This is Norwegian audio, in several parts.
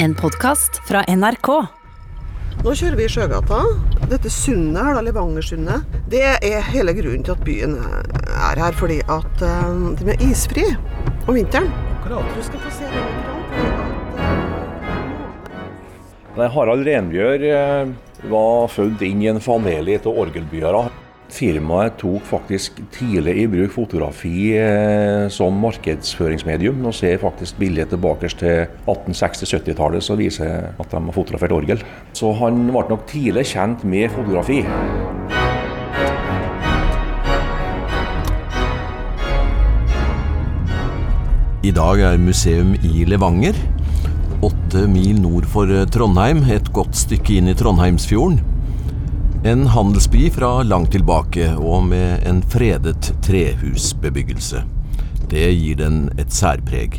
En podkast fra NRK. Nå kjører vi i Sjøgata. Dette sundet her, da, Levangersundet, det er hele grunnen til at byen er her. Fordi at de den er isfri om vinteren. Du skal få se eh, Harald Renbjør eh, var født inn i en familie av orgelbyere. Firmaet tok faktisk tidlig i bruk fotografi eh, som markedsføringsmedium. Nå ser faktisk bildet tilbake til 1860-70-tallet som viser at de har fotografert orgel. Så han ble nok tidlig kjent med fotografi. I dag er museum i Levanger. Åtte mil nord for Trondheim, et godt stykke inn i Trondheimsfjorden. En handelsby fra langt tilbake, og med en fredet trehusbebyggelse. Det gir den et særpreg.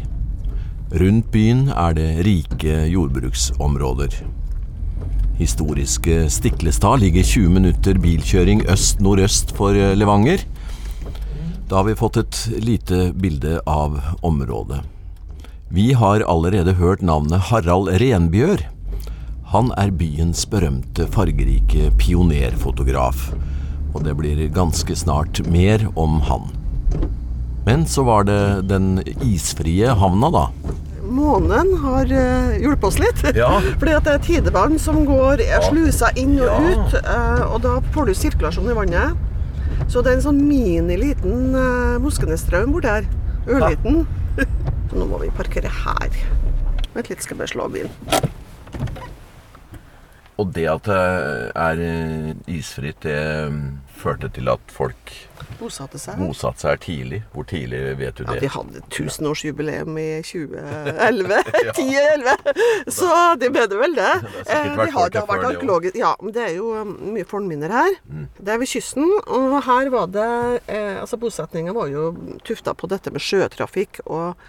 Rundt byen er det rike jordbruksområder. Historiske Stiklestad ligger 20 minutter bilkjøring øst-nordøst for Levanger. Da har vi fått et lite bilde av området. Vi har allerede hørt navnet Harald Renbjør. Han er byens berømte fargerike pionerfotograf, og det blir ganske snart mer om han. Men så var det den isfrie havna, da. Månen har uh, hjulpet oss litt. Ja. Fordi at det er tidevann som går slusa inn og Ja. ut. eh, og da får du sirkulasjon i vannet. Så det er en sånn mini liten uh, Moskenesstrøm borti her. Ørliten. Så nå må vi parkere her. Vent litt, skal jeg bare slå av bilen. Og det at det er eh, isfritt, det mm, førte til at folk Bosatte seg. bosatte seg her tidlig. Hvor tidlig vet du Ja, det? de hadde tusenårsjubileum i 2011. 10-11. Så de mener vel det. Det har sikkert Eh, de har, det har vært Mm. arkeologisk Ja, men det er jo um, mye fornminner her. Det er ved kysten, og her var det eh, Altså, bosetninga var jo tufta på dette med sjøtrafikk og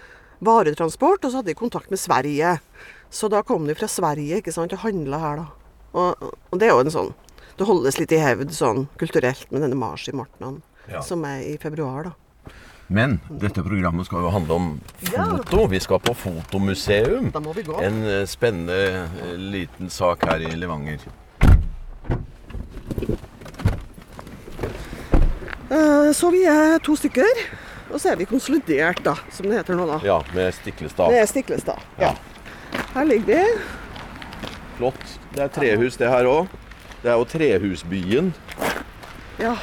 varetransport, og så hadde de kontakt med Sverige. Så da kom de fra Sverige ikke sant, og handla her, da. Og, og det er jo en sånn Det holdes litt i hevd sånn kulturelt med denne Mars i Martnan, Ja. som er i februar, da. Men dette programmet skal jo handle om foto. Vi skal på fotomuseum. Da må vi gå. En eh, spennende eh, liten sak her i Levanger. Eh, Så vi er to stykker. Og så er vi konsolidert, da, som det heter nå. da. Ja, med Stiklestad. Det er Stiklestad. Ja. Her ligger vi. Flott. Det er trehus, det her òg. Det er jo trehusbyen. Ja,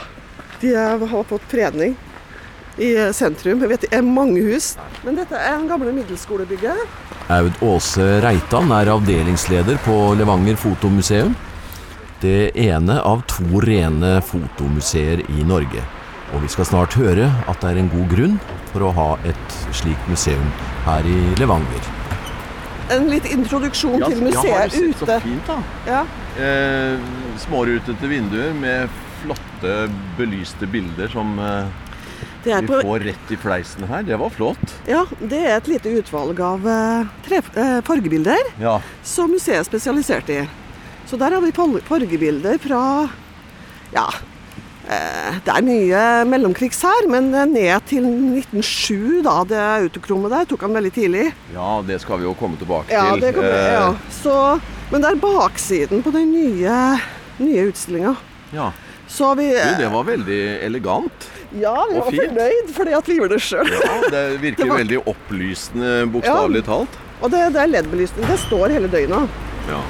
de har fått fredning i eh, sentrum. Jeg vet det er mange hus. Men dette er den gamle middelskolebygget. Aud Åse Reitan er avdelingsleder på Levanger fotomuseum. Det ene av to rene fotomuseer i Norge. Og vi skal snart høre at det er en god grunn for å ha et slikt museum her i Levanger. En litt introduksjon til museet ute. Så fint, da. Ja. Eh, smårutete vinduer med flotte, belyste bilder som eh, vi på, får rett i fleisen her. Det var flott. ja, det er et lite utvalg av eh, tre, eh, fargebilder Ja. som museet er spesialisert i. Så der har vi fargebilder fra Ja, det er mye mellomkrigs her, men eh, ned til 1907, da. Det autokrommet der tok han veldig tidlig. ja, det skal vi jo komme tilbake Ja, til. det kommer, Eh, ja. Så, men det er baksiden på den nye, nye utstillinga. ja. Så vi Du, det var veldig elegant. Ja, vi var fint. fornøyd fordi at vi gjorde det sjøl. Ja, Det virker Det var- veldig opplysende, bokstavelig talt. Og det, det er LED-belysning. Det står hele døgnet. Ja.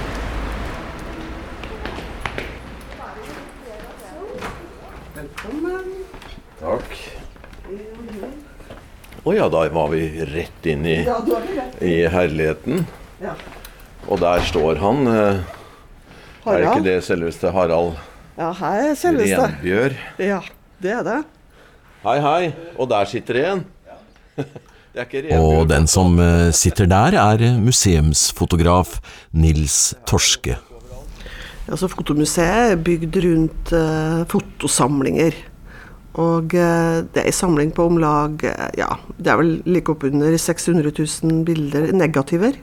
Takk. Å ja, da var vi rett inn i, Ja, du har ikke rett. i herligheten. Og der står han. eh, Er det ikke det selveste Harald Ja, her er selveste. Renbjør? Ja, det er det. Hei, hei. Og der sitter det en. Det er ikke Renbjør. Og den som eh, sitter der, er museumsfotograf Nils Torske. Altså, fotomuseet er bygd rundt eh, fotosamlinger. Og eh, det er en samling på om lag eh, ja, det er vel like oppunder 600 000 bilder, negativer.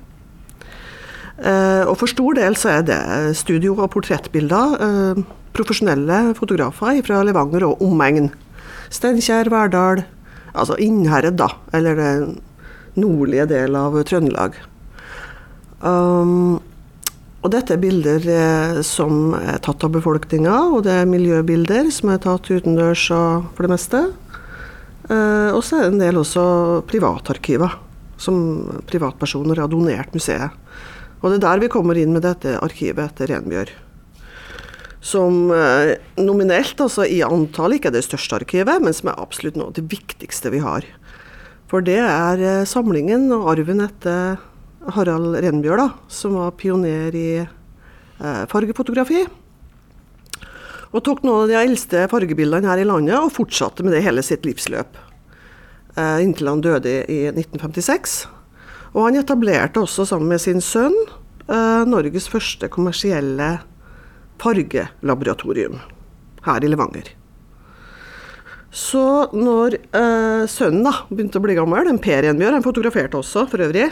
Eh, og for stor del så er det studio- og portrettbilder. Profesjonelle fotografer fra Levanger og omegn. Steinkjer, Verdal, altså Innherred, da. Eller den nordlige del av Trøndelag. Um, og dette er bilder eh, som er tatt av befolkninga, og det er miljøbilder som er tatt utendørs for det meste. Eh, og så er det en del også privatarkiver, som privatpersoner har donert museet. Og det er der vi kommer inn med dette arkivet etter Renbjørg. Som eh, nominelt, altså i antall, ikke er det største arkivet, men som er absolutt noe av det viktigste vi har. For det er samlingen og arven etter Harald Renbjørg, da, som var pioner i eh, fargefotografi. Og tok noen av de eldste fargebildene her i landet og fortsatte med det hele sitt livsløp. Eh, inntil han døde i 1956. Og han etablerte også sammen med sin sønn eh, Norges første kommersielle fargelaboratorium her i Levanger. Så når eh, sønnen da begynte å bli gammel, en Per Renbjørg, han fotograferte også for øvrig,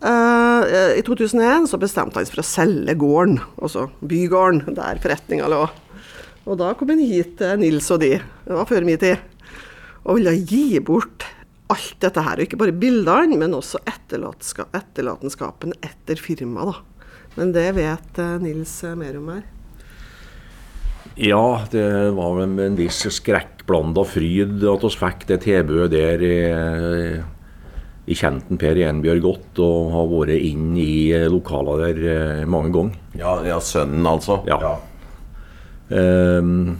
Uh, I 2001 så bestemte han seg for å selge gården, altså bygården, der forretninga lå. Og da kom han hit til Nils og de, det var før min tid, og ville gi bort alt dette her. Og ikke bare bildene, men også etterlatenskapen etter firmaet, da. Men det vet Nils mer om her. Ja, det var med en viss skrekkblanda fryd at vi fikk det tilbudet der. i jeg kjente Per Enbjørg godt og har vært inn i lokaler der eh, mange ganger. Ja, ja sønnen altså? Ja. ja. Um,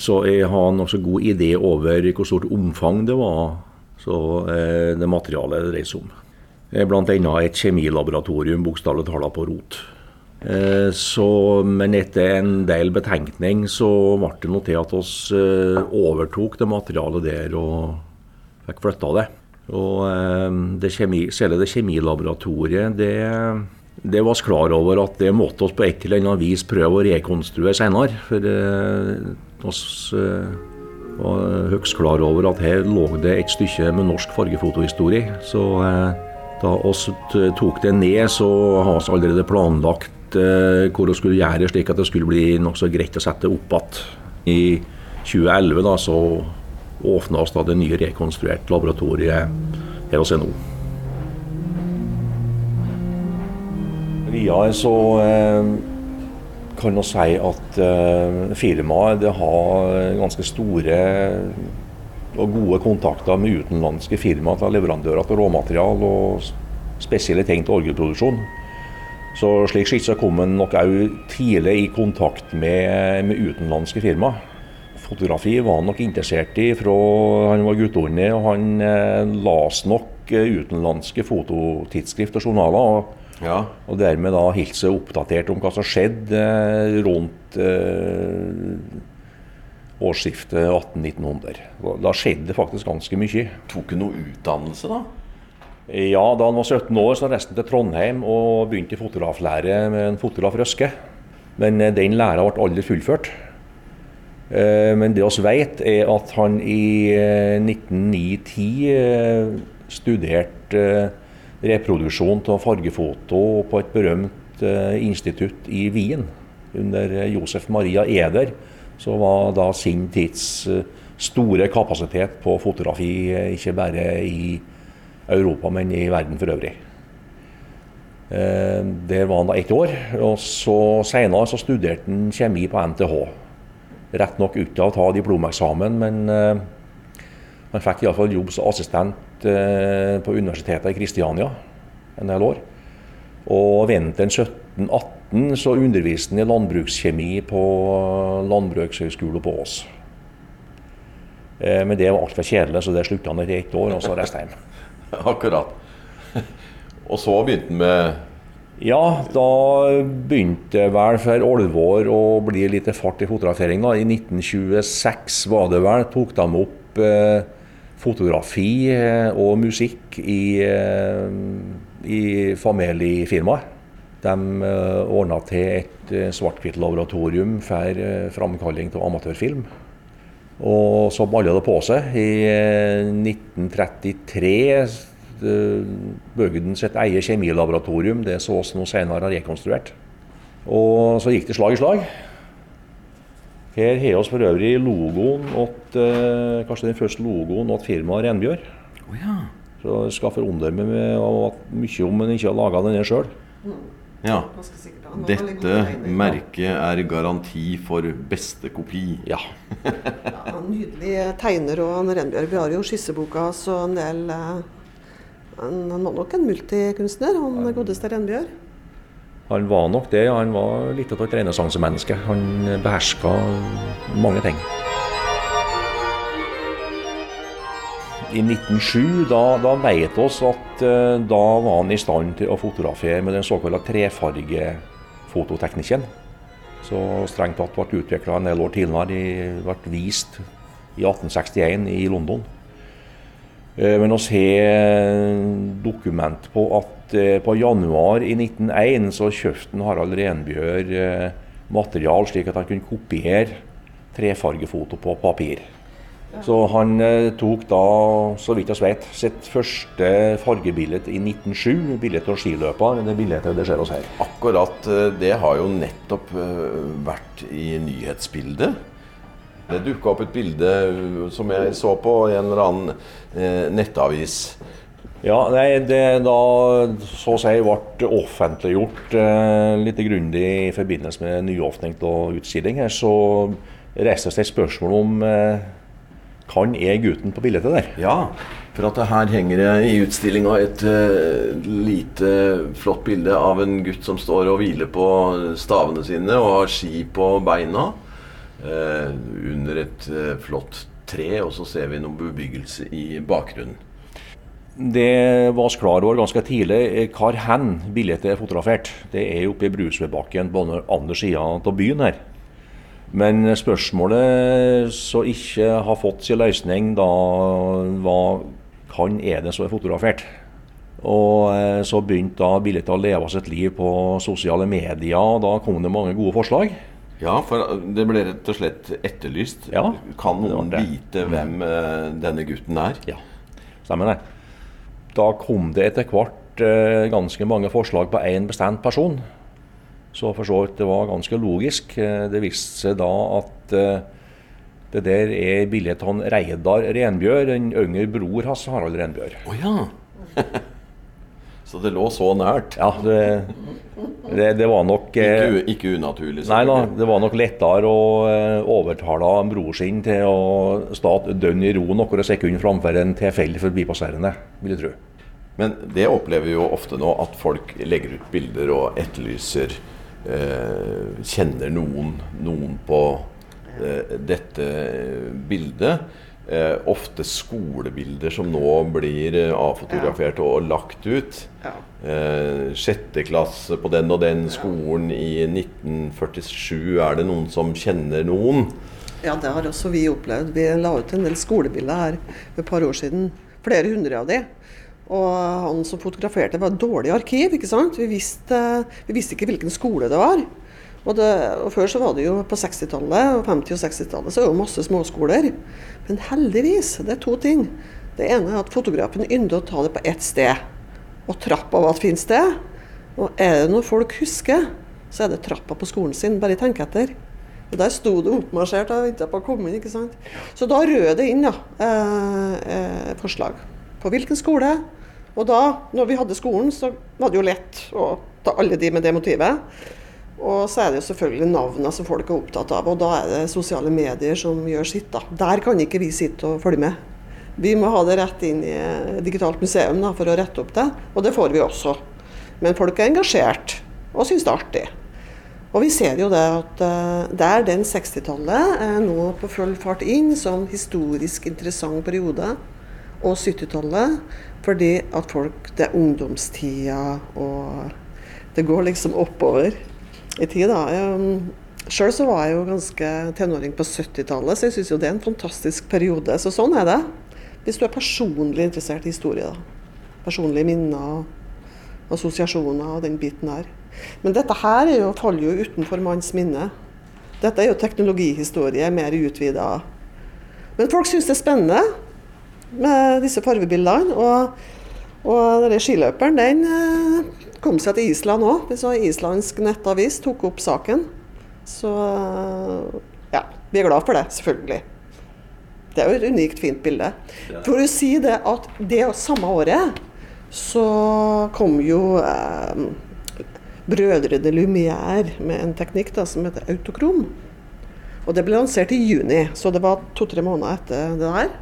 så jeg har nokså god idé over hvor stort omfang det var, så uh, det materialet det dreier seg om. Bl.a. et kjemilaboratorium, bokstavelig talt på rot. Uh, så, men etter en del betenkning så ble det noe til at vi uh, overtok det materialet der og fikk flytta det. Og eh, det kjemi, selve det kjemilaboratoriet, det, det var vi klar over at det måtte oss på et eller annet vis prøve å rekonstruere senere. For vi eh, eh, var høyst klar over at her lå det et stykke med norsk fargefotohistorie. Så da oss tok det ned, så har vi allerede planlagt hvor vi skulle gjøre det, slik at det skulle bli nokså greit å sette opp igjen. I 2011 da, så åpna oss da det nye rekonstruerte laboratoriet her hos NHO. Videre så eh, kan vi si at eh, firmaet har ganske store og gode kontakter med utenlandske firmaer til leverandører til råmaterial og spesielle ting til orgelproduksjon. Så slik sett så kom en nok òg tidlig i kontakt med, med utenlandske firmaer. Fotografi var han nok interessert i fra han var guttunge. og Han eh, las nok eh, utenlandske fototidsskrift og journaler. Og, ja. og dermed da holdt seg oppdatert om hva som skjedde eh, rundt eh, årsskiftet 1800-1900. Da skjedde det faktisk ganske mye. Tok han noe utdannelse, da? Ja, da han var 17 år, så reiste han til Trondheim og begynte i fotograflære med en fotograf Røske. Men eh, den læra ble aldri fullført. Eh, men det vi vet, er at han i 1909-10 eh, eh, studerte reproduksjon av fargefoto på et berømt institutt i Wien. Under Josef Maria Eder, som var da sin tids store kapasitet på fotografi, ikke bare i Europa, men i verden for øvrig. Der var han da ett år. og så Senere så studerte han kjemi på NTH rett nok uten å ta diplomeksamen, men uh, han fikk iallfall jobb som assistent uh, på Universitetet i Kristiania en del år. Og vinteren 1718 så underviste han i landbrukskjemi på Landbrukshøgskolen på Ås. Uh, men det var altfor kjedelig, så det slutta han etter ett år, og så reiste hjem. Akkurat. Og så begynte han med ja, da begynte vel for alvor å bli litt fart i fotografering. I 1926 var det vel, tok de opp eh, fotografi eh, og musikk i, eh, i familiefirmaet. De eh, ordna til et eh, svart-hvitt-laboratorium for eh, framkalling av amatørfilm. Og så balla det på seg. I 1933 Eh, bygde sitt eget kjemilaboratorium, det så oss nå senere har rekonstruert. Og så gikk det slag i slag. Her har vi for øvrig logoen åt, eh, kanskje den første logoen til firmaet Renbjørg. Oh, ja. Så jeg skal forundre meg at mye om en ikke har laga denne sjøl. Ja. Dette merket er garanti for beste kopi. Ja. Ja, nydelig tegner og han Renbjørg. Vi har jo skisseboka så en del eh, Han, han var nok en multikunstner, han godeste Renbjørg. Han var nok det. Han var litt av et renessansemenneske. Han beherska mange ting. I 1907 da, da vet oss at eh, da var han i stand til å fotografere med den såkalte trefargefototeknikken. Så strengt tatt ble utvikla en del år tidligere. De ble vist i 1861 i London. Eh, Men vi har dokument på at eh, på januar i 1901 så kjøpte Harald Renbjørg eh, material slik at han kunne kopiere trefargefoto på papir. Så han eh, tok da, så vidt jeg vet, sitt første fargebilde i 1907. Bildet av skiløper. Det bildet det ser oss her. Akkurat eh, det har jo nettopp eh, vært i nyhetsbildet. Det dukka opp et bilde eh, som jeg så på i en eller annen eh, nettavis. Ja, nei, det da så å si ble offentliggjort eh, litt grundig i forbindelse med nyåpning og utstilling her, så reiste det et spørsmål om eh, kan er gutten på bildet der? Ja, for at her henger det i utstillinga et eh, lite flott bilde av en gutt som står og hviler på stavene sine og har ski på beina under et eh, flott tre, og så ser vi noen bebyggelse i bakgrunnen. Det var vi klar over ganske tidlig eh, hvor hen bildet er fotografert. Det er oppe i Brusvedbakken på andre sida av byen her. Men spørsmålet som ikke har fått sin løsning, da var hvem er det som er fotografert? Og eh, så begynte da bildet å leve sitt liv på sosiale medier, og da kom det mange gode forslag. Ja, for det ble rett og slett etterlyst. Ja, kan noen vite hvem eh, denne gutten er? Ja, stemmer det. Da kom det etter hvert eh, ganske mange forslag på én bestemt person. Så for så vidt det var ganske logisk. Eh, Det viste seg da at eh, det der er bildet av Reidar Renbjørg, den yngre bror hans Harald Renbjørg. Å ja! så det lå så nært. Ja, det, det, det var nok eh, Ikke, ikke unaturlig. Nei da, det var nok lettere å eh, overtale en bror sin til å stå dønn i ro noen sekunder framfor en tilfeldig forbipasserende, vil jeg tro. Men det opplever vi jo ofte nå, at folk legger ut bilder og etterlyser eh, Kjenner noen noen på eh, dette bildet. Eh, ofte skolebilder som nå blir eh, avfotografert og lagt ut. Ja. Eh, sjette klasse på den og den skolen i 1947. Er det noen som kjenner noen? Ja, det har også vi opplevd. Vi la ut en del skolebilder her for et par år siden. Flere hundre av de. Og han som fotograferte, var et dårlig arkiv. ikke sant? Vi visste, vi visste ikke hvilken skole det var. Og, det, og Før så var det jo på 60-tallet og 50- og 60-tallet så er det jo masse småskoler. Men heldigvis, det er to ting. Det ene er at fotografen ynder å ta det på ett sted. Og trappa var et fint sted. Og er det noe folk husker, så er det trappa på skolen sin. Bare tenk etter. Og Der sto det oppmarsjert og venta på å komme inn. ikke sant? Så da rød det inn ja, eh, eh, forslag. På hvilken skole. Og da, når vi hadde skolen, så var det jo lett å ta alle de med det motivet. Og så er det jo selvfølgelig navnene som folk er opptatt av, og da er det sosiale medier som gjør sitt. da. Der kan ikke vi sitte og følge med. Vi må ha det rett inn i digitalt museum da, for å rette opp det, og det får vi også. Men folk er engasjert og syns det er artig. Og vi ser jo det at eh, der den 60-tallet er nå på full fart inn som historisk interessant periode, og 70-tallet fordi at folk Det er ungdomstida, og det går liksom oppover i tid, da. Sjøl så var jeg jo ganske tenåring på 70-tallet, så jeg syns jo det er en fantastisk periode. Så sånn er det. Hvis du er personlig interessert i historie, da. Personlige minner og assosiasjoner og den biten her. Men dette her er jo, faller jo utenfor manns minne. Dette er jo teknologihistorie, mer utvida. Men folk syns det er spennende med disse fargebildene. Og, og denne skiløperen den eh, kom seg til Island òg. Islandsk nettavis tok opp saken. Så eh, ja, vi er glad for det, selvfølgelig. Det er jo et unikt fint bilde. For å si det at det samme året så kom jo eh, brødrene Lumière med en teknikk da, som heter autokrom. Og det ble lansert i juni, så det var to-tre måneder etter det der.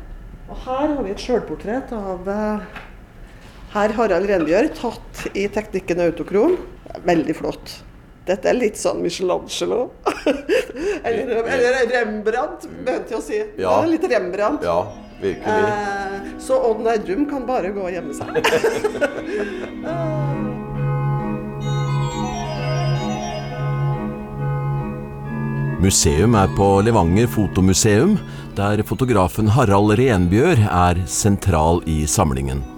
Og her har vi et sjølportrett av eh, herr Harald Rengjør tatt i teknikken autokrom. Veldig flott. Dette er litt sånn Michelangelo. eller, eller Rembrandt, begynte jeg å si. Ja. Det er litt Rembrandt. Ja, virkelig. Eh, så Odd Nerdrum kan bare gå og gjemme seg. Museum er på Levanger Fotomuseum, der fotografen Harald Renbjør er sentral i samlingen.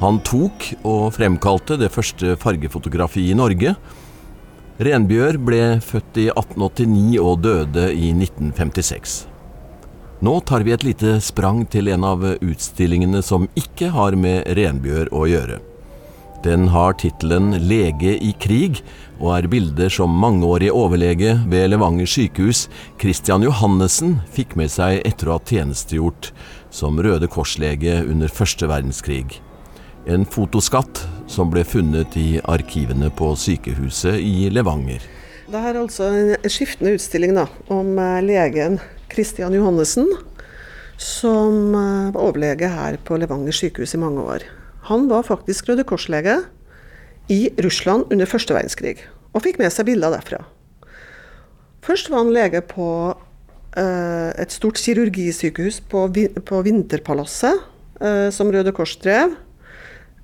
Han tok og fremkalte det første fargefotografi i Norge. Renbjør ble født i 1889 og døde i 1956. Nå tar vi et lite sprang til en av utstillingene som ikke har med Renbjør å gjøre. Den har tittelen 'Lege i krig', og er bilder som mangeårig overlege ved Levanger sykehus, Christian Johannessen, fikk med seg etter å ha tjenestegjort som Røde Kors-lege under første verdenskrig. En fotoskatt som ble funnet i arkivene på sykehuset i Levanger. Det er altså en skiftende utstilling da, om eh, legen Christian Johannessen, som eh, var overlege her på Levanger sykehus i mange år. Han var faktisk Røde Kors-lege i Russland under første verdenskrig, og fikk med seg bilder derfra. Først var han lege på eh, et stort kirurgisykehus på, Vinterpalasset, som Røde Kors drev.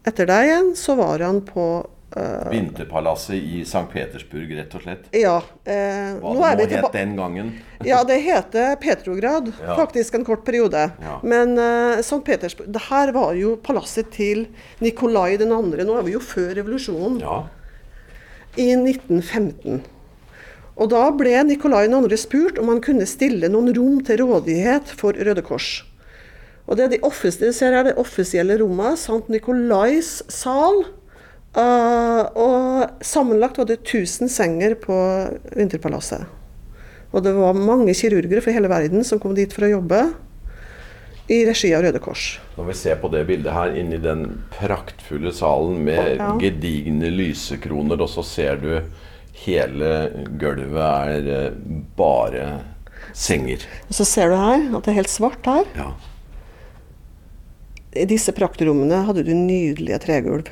Etter det igjen så var han på Uh, Vinterpalasset i St. Petersburg, rett og slett. Ja. Eh, Hva nå er det nå het den gangen. Ja, det heter Petrograd, Ja. faktisk en kort periode. Ja. Men uh, St. Petersburg Det her var jo palasset til Nikolai 2. Nå er vi jo før revolusjonen, Ja. i 1915. Og da ble Nikolai 2. spurt om han kunne stille noen rom til rådighet for Røde Kors. Og det er de offisielle, ser her, det offisielle rommet, St. Nikolais sal. Uh, og sammenlagt var det 1000 senger på Vinterpalasset. Og det var mange kirurger fra hele verden som kom dit for å jobbe i regi av Røde Kors. Når vi ser på det bildet her inni den praktfulle salen med Ja. gedigne lysekroner, og så ser du hele gulvet er eh, bare senger. Og så ser du her at det er helt svart her. Ja. I disse praktrommene hadde du nydelige tregulv.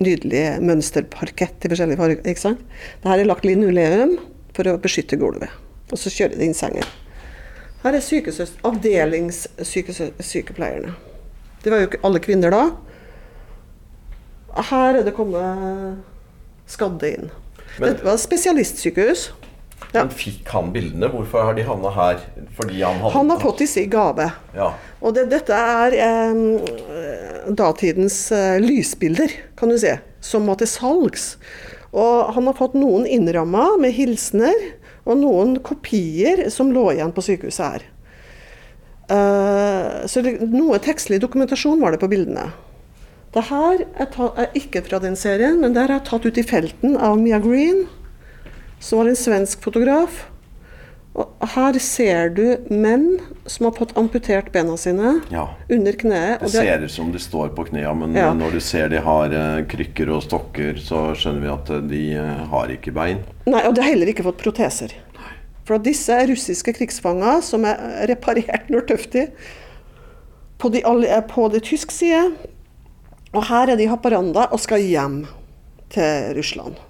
Nydelige mønsterparkett i forskjellige farger. ikke sant? Dette er lagt linoleum for å beskytte gulvet. Og så kjører de inn sengen. Her er avdelingssykepleierne. Det var jo ikke alle kvinner da. Her er det kommet skadde inn. Men- Dette var spesialistsykehus. Ja. Men fikk han bildene? Hvorfor har de havna her? Fordi han Han har fått disse i gave. Ja. Og det, dette er eh, datidens eh, lysbilder, kan du se, som var til salgs. Og han har fått noen innramma med hilsener, og noen kopier som lå igjen på sykehuset her. Eh, så det, noe tekstlig dokumentasjon var det på bildene. Det her er, ta, er ikke fra den serien, men det her er tatt ut i felten av Mia Green, som var en svensk fotograf. Og her ser du menn som har fått amputert bena sine ja. under kneet. Det ser ut som de står på knærne, men Ja. når du ser de har eh, krykker og stokker, så skjønner vi at eh, de eh, har ikke bein. Nei, og de har heller ikke fått proteser. For disse er russiske krigsfanger som er reparert nordtøftig på, de alle- eh, på det tysk side. Og her er de i Haparanda og skal hjem til Russland.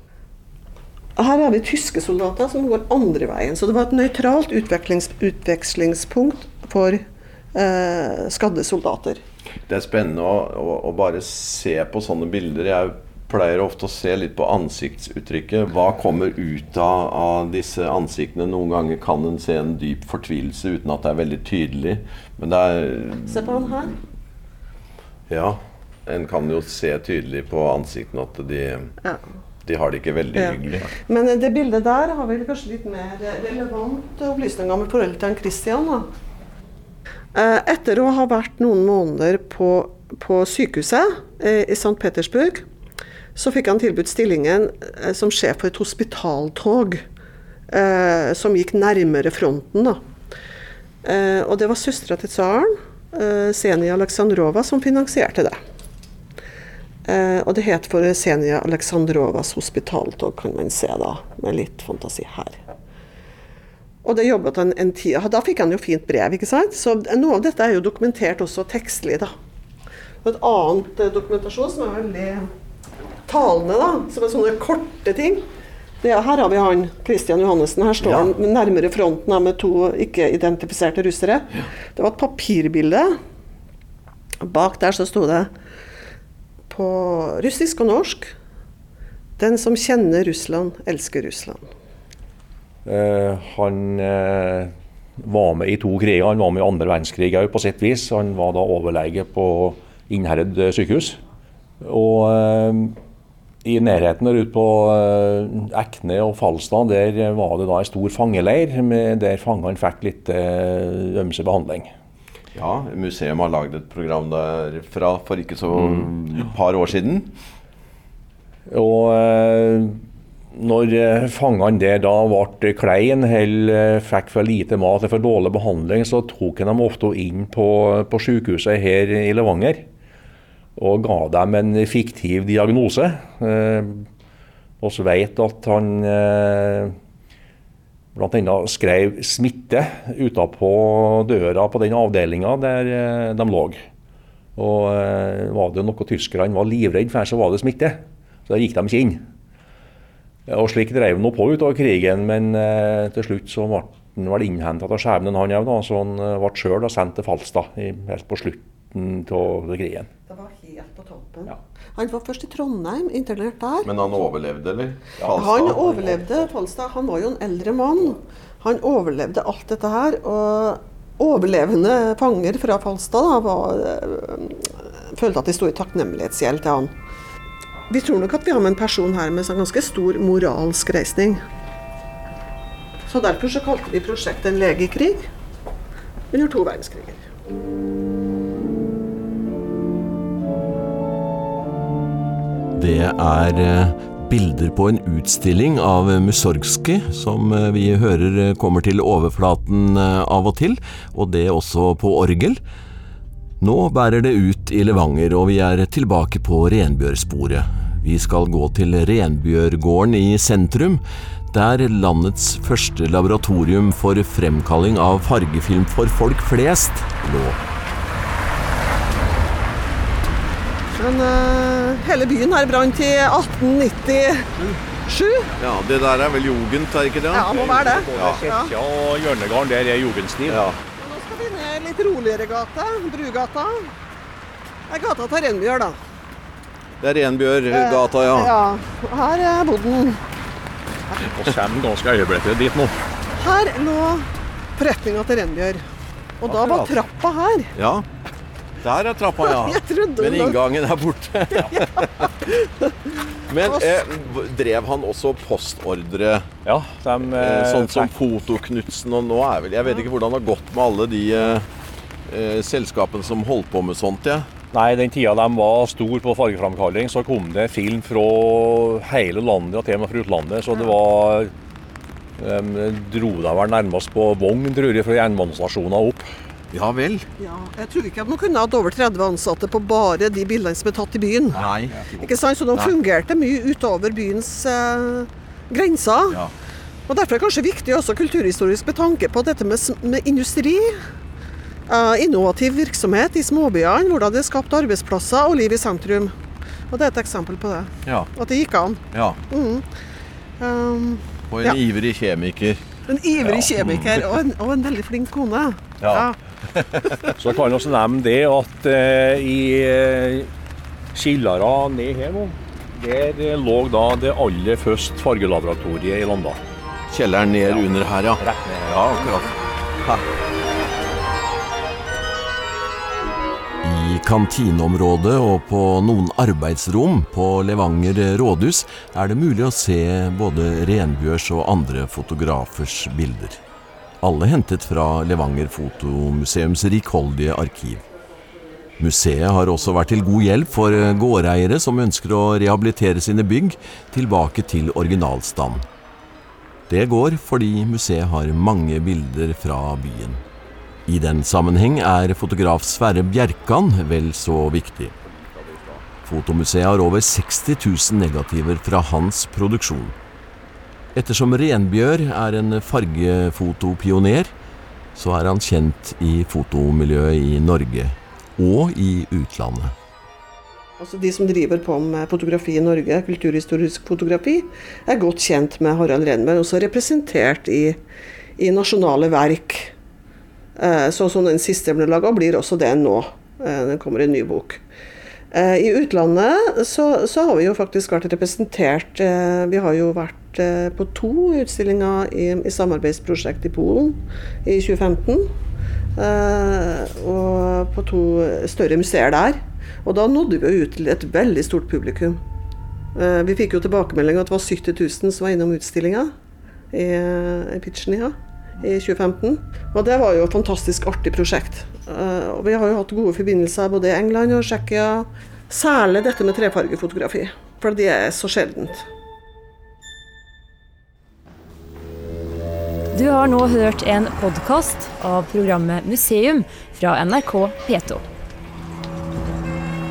Her har vi tyske soldater som går andre veien. Så det var et nøytralt utvekslingspunkt for eh, skadde soldater. Det er spennende å, å, å bare se på sånne bilder. Jeg pleier ofte å se litt på ansiktsuttrykket. Hva kommer ut av, av disse ansiktene? Noen ganger kan en se en dyp fortvilelse uten at det er veldig tydelig. Men det er Se på han her. Ja. En kan jo se tydelig på ansiktene at de, Ja. De har det ikke veldig Ja. hyggelig. Men eh, det bildet der har vel kanskje litt mer relevante opplysninger med forholdet til Christian. Da. Eh, Etter å ha vært noen måneder på, på sykehuset eh, i St. Petersburg, så fikk han tilbudt stillingen eh, som sjef for et hospitaltog eh, som gikk nærmere fronten. Da. Eh, og det var søstera til tsaren, eh, Seni Aleksandrova, som finansierte det. Eh, og det het for Senia Aleksandrovas hospitaltog, kan man se da, med litt fantasi her. Og det jobbet han en tid Da fikk han jo fint brev, ikke sant. Så noe av dette er jo dokumentert også tekstlig, da. Og et annet eh, dokumentasjon som er veldig talende, da, som er sånne korte ting. Det, her har vi han Kristian Johannessen. Her står Ja. han nærmere fronten med to ikke-identifiserte russere. Det var et papirbilde. Bak der så sto det på russisk og norsk Den som kjenner Russland, elsker Russland. Eh, han eh, var med i to kriger. Han var med i andre verdenskrig òg, på sitt vis. Han var da overlege på Innherred eh, sykehus. Og eh, i nærheten der ute på eh, Ekne og Falstad, der var det da en stor fangeleir med, der fangene fikk litt eh, ømse behandling. Ja, museum har lagd et program derfra for ikke så et par år siden. Og eh, når eh, fangene der da ble klein eller eh, fikk for lite mat eller for dårlig behandling, så tok en dem ofte inn på, på sykehuset her i Levanger og ga dem en fiktiv diagnose. Eh, vet at han eh, bl.a. skrev 'smitte' utapå døra på den avdelinga der eh, de lå. Og eh, var det noe tyskerne var livredd for, så var det smitte. Så da gikk de ikke inn. Og slik drev han på utover krigen, men eh, til slutt så ble han vel innhenta av skjebnen, han òg. Så han ble sjøl sendt til Falstad helt på slutten av krigen. Det var helt på toppen. Ja. Han var først i Trondheim, internert der. Men han overlevde, eller? han overlevde Falstad. Han var jo en eldre mann. Han overlevde alt dette her. Og overlevende fanger fra Falstad da, var, øh, følte at de sto i takknemlighetsgjeld til han. Vi tror nok at vi har med en person her med en ganske stor moralsk reisning. Så derfor så kalte vi prosjektet 'En lege i krig' under to verdenskriger. Det er eh, bilder på en utstilling av Mussorgskij, som eh, vi hører eh, kommer til overflaten av og til, og det også på orgel. Nå bærer det ut i Levanger, og vi er tilbake på renbjørsporet. Vi skal gå til Renbjørgården i sentrum, der landets første laboratorium for fremkalling av fargefilm for folk flest lå. Men hele byen her brant i 1897. Ja, det der er vel jugend, er ikke det? Ja, må være det. Både kirka og hjørnegården der er jugendstil. Ja. Nå skal vi ned litt roligere gate. Brugata. Det er gata til Renbjørg, da. Det er Renbjørgata, ja. Ja, her er boden. Og kommer ganske øyeblikkelig dit nå. Her lå forretninga til Renbjørg. Og da var trappa her. Ja. Der er trappa, ja. Men inngangen er borte. Men eh, drev han også postordre, Ja, de, eh, sånn som Fotoknutsen og nå er vel Jeg vet ikke hvordan det har gått med alle de eh, eh, selskapene som holdt på med sånt, jeg. Nei, den tida de var stor på fargeframkalling, så kom det film fra hele landet og til og med fra utlandet. Så det var De dro dem vel nærmest på vogn, tror jeg, fra jernbanestasjoner opp. Ja vel. Ja, jeg tror ikke at man kunne hatt over 30 ansatte på bare de bildene som er tatt i byen. Nei. Ikke sant? Så de Nei. fungerte mye utover byens eh, grenser. Ja. Og Derfor er det kanskje viktig også kulturhistorisk med tanke på dette med, med industri. eh, innovativ virksomhet i småbyene, hvordan det er skapt arbeidsplasser og liv i sentrum. Og Det er et eksempel på det. Ja. At det gikk an. ja. Um, Og en Ja. ivrig kjemiker. en ivrig kjemiker og en, og en veldig flink kone. Ja. Så kan vi også nevne det at eh, i eh, Skillara ned her nå, der eh, lå da det aller første fargelaboratoriet i Landa. Kjelleren ned under her, ja. Rett ned. Ja, akkurat. Ha. I kantineområdet og på noen arbeidsrom på Levanger rådhus er det mulig å se både Renbjørs og andre fotografers bilder. Alle hentet fra Levanger Fotomuseums rikholdige arkiv. Museet har også vært til god hjelp for gårdeiere som ønsker å rehabilitere sine bygg tilbake til originalstand. Det går fordi museet har mange bilder fra byen. I den sammenheng er fotograf Sverre Bjerkan vel så viktig. Fotomuseet har over 60 000 negativer fra hans produksjon. Ettersom Renbjør er en fargefotopioner, så er han kjent i fotomiljøet i Norge og i utlandet. Altså De som driver på med fotografi i Norge, kulturhistorisk fotografi, er godt kjent med Harald Renberg, også representert i, i nasjonale verk. Eh, sånn som den siste ble laga, blir også det nå. Den det kommer en ny bok. Eh, I utlandet så, så, har vi jo faktisk vært representert eh, Vi har jo vært eh, på to utstillinger i, i samarbeidsprosjekt i Polen i 2015. Og på to større museer der. Og da nådde vi ut til et veldig stort publikum. Vi fikk jo tilbakemelding at det var 70 000 som var innom utstillinga i, i Pitsjnia i 2015. Og det var jo et fantastisk artig prosjekt. Uh, og vi har jo hatt gode forbindelser både i England og Tsjekkia. Særlig dette med trefargefotografi, for det er så sjeldent. Du har nå hørt en podkast av programmet Museum fra NRK P2.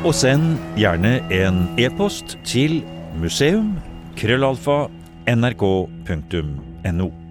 Og send gjerne en e-post til museum.krøllalfa.nrk.no. nrk.no.